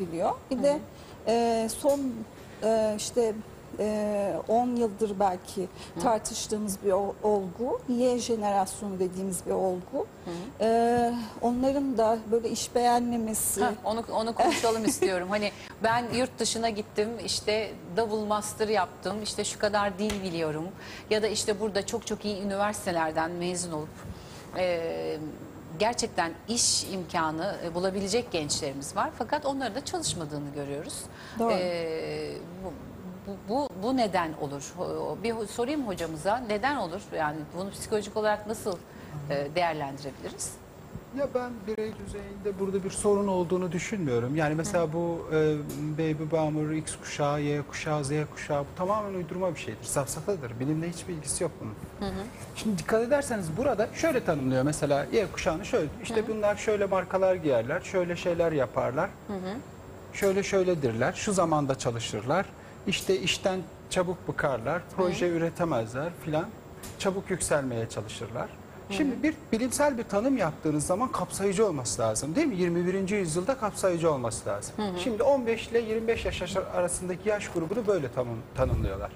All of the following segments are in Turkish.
biliyor. Bir de e, son e, işte e, 10 yıldır belki tartıştığımız bir olgu. Y jenerasyonu dediğimiz bir olgu. E, onların da böyle iş beğenmemesi. Heh, onu onu konuşalım istiyorum. Hani ben yurt dışına gittim, işte double master yaptım, işte şu kadar dil biliyorum ya da işte burada çok çok iyi üniversitelerden mezun olup e, gerçekten iş imkanı e, bulabilecek gençlerimiz var. Fakat onların da çalışmadığını görüyoruz. Doğru. E, bu, bu, bu, bu neden olur? Bir sorayım hocamıza neden olur? Yani bunu psikolojik olarak nasıl e, değerlendirebiliriz? Ya ben birey düzeyinde burada bir sorun olduğunu düşünmüyorum. Yani mesela bu e, baby boomer, X kuşağı, Y kuşağı, Z kuşağı bu tamamen uydurma bir şeydir. Safsatadır. Bilimle hiçbir ilgisi yok bunun. Şimdi dikkat ederseniz burada şöyle tanımlıyor mesela Y kuşağını şöyle. İşte bunlar şöyle markalar giyerler, şöyle şeyler yaparlar. Şöyle şöyledirler, şu zamanda çalışırlar. İşte işten çabuk bıkarlar, proje üretemezler filan. Çabuk yükselmeye çalışırlar. Şimdi bir bilimsel bir tanım yaptığınız zaman kapsayıcı olması lazım değil mi? 21. yüzyılda kapsayıcı olması lazım. Şimdi 15 ile 25 yaş arasındaki yaş grubunu böyle tanım, tanımlıyorlar.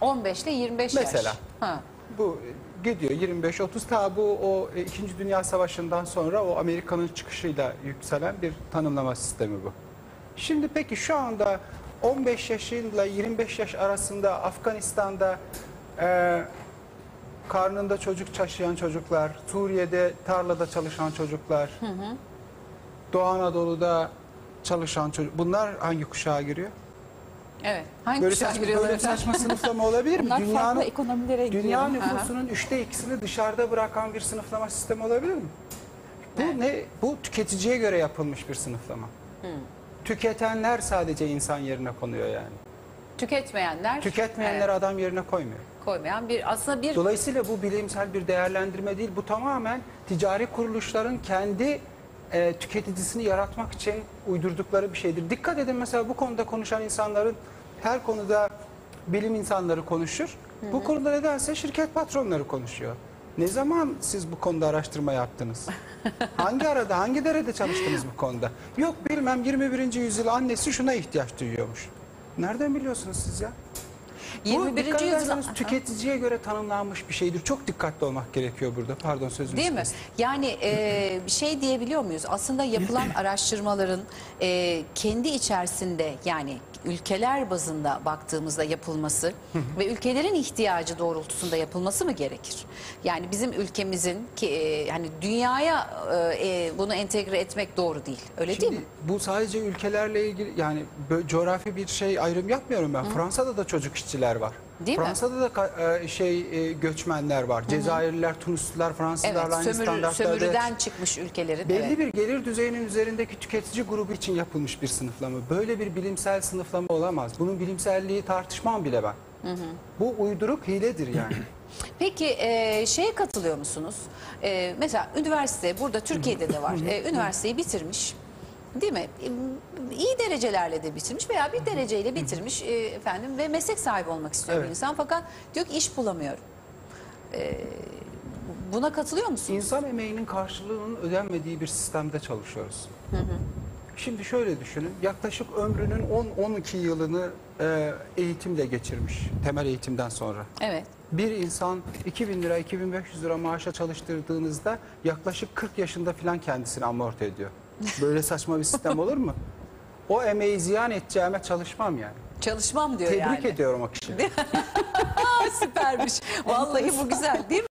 15 ile 25 yaş. Mesela. Ha. Bu e, gidiyor 25-30 ta bu o e, 2. Dünya Savaşı'ndan sonra o Amerika'nın çıkışıyla yükselen bir tanımlama sistemi bu. Şimdi peki şu anda 15 yaşıyla 25 yaş arasında Afganistan'da e, karnında çocuk taşıyan çocuklar, Suriye'de tarlada çalışan çocuklar, Doğu Anadolu'da çalışan çocuk bunlar hangi kuşağa giriyor? Evet. Hangi Böyle kuşağa saçma, giriyorlar böyle saçma sınıflama olabilir mi? Bunlar Dünyanın ekonomilere. Dünya nüfusunun üçte ikisini dışarıda bırakan bir sınıflama sistemi olabilir mi? Bu Evet. ne? Bu tüketiciye göre yapılmış bir sınıflama. Tüketenler sadece insan yerine konuyor yani. Tüketmeyenler, Tüketmeyenler evet, adam yerine koymuyor. koymayan bir aslında bir Dolayısıyla bu bilimsel bir değerlendirme değil. Bu tamamen ticari kuruluşların kendi e, tüketicisini yaratmak için uydurdukları bir şeydir. Dikkat edin mesela bu konuda konuşan insanların her konuda bilim insanları konuşur. Bu konuda nedense şirket patronları konuşuyor. Ne zaman siz bu konuda araştırma yaptınız? hangi arada, hangi derede çalıştınız bu konuda? Yok bilmem 21. yüzyıl annesi şuna ihtiyaç duyuyormuş. Nereden biliyorsunuz siz ya? Bu 21. dikkat yüzyıl ederseniz tüketiciye göre tanımlanmış bir şeydir. Çok dikkatli olmak gerekiyor burada. Pardon sözünüzü Değil mi? kestim. Yani e, şey diyebiliyor muyuz? Aslında yapılan araştırmaların e, kendi içerisinde yani ülkeler bazında baktığımızda yapılması ve ülkelerin ihtiyacı doğrultusunda yapılması mı gerekir? Yani bizim ülkemizin ki e, hani dünyaya e, e, bunu entegre etmek doğru değil. Öyle değil mi? bu sadece ülkelerle ilgili yani bö- coğrafi bir şey ayrım yapmıyorum ben. Fransa'da da çocuk işçiler var. Değil mi? Fransa'da da ka- e, şey e, göçmenler var. Cezayirliler, Tunuslular, Fransızlarla Evet, aynı sömürü, standartlarda. sömürüden çıkmış ülkelerin. Belli evet. bir gelir düzeyinin üzerindeki tüketici grubu için yapılmış bir sınıflama. Böyle bir bilimsel sınıflama olamaz. Bunun bilimselliği tartışmam bile ben. Bu uyduruk hiledir yani. Peki e, şeye katılıyor musunuz? E, mesela üniversite burada Türkiye'de de var. E, üniversiteyi bitirmiş. Değil mi? İyi derecelerle de bitirmiş veya bir dereceyle bitirmiş e, efendim ve meslek sahibi olmak istiyor bir Evet. insan fakat diyor ki iş bulamıyorum. E, buna katılıyor musunuz? İnsan emeğinin karşılığının ödenmediği bir sistemde çalışıyoruz. Şimdi şöyle düşünün, yaklaşık ömrünün 10-12 yılını e, eğitimle geçirmiş, temel eğitimden sonra. Evet. Bir insan 2000 lira, 2500 lira maaşa çalıştırdığınızda yaklaşık 40 yaşında falan kendisini amorti ediyor. Böyle saçma bir sistem olur mu? O emeği ziyan edeceğime çalışmam yani. Çalışmam diyor Tebrik yani. ediyorum o kişiyi. Süpermiş. Vallahi bu güzel değil mi?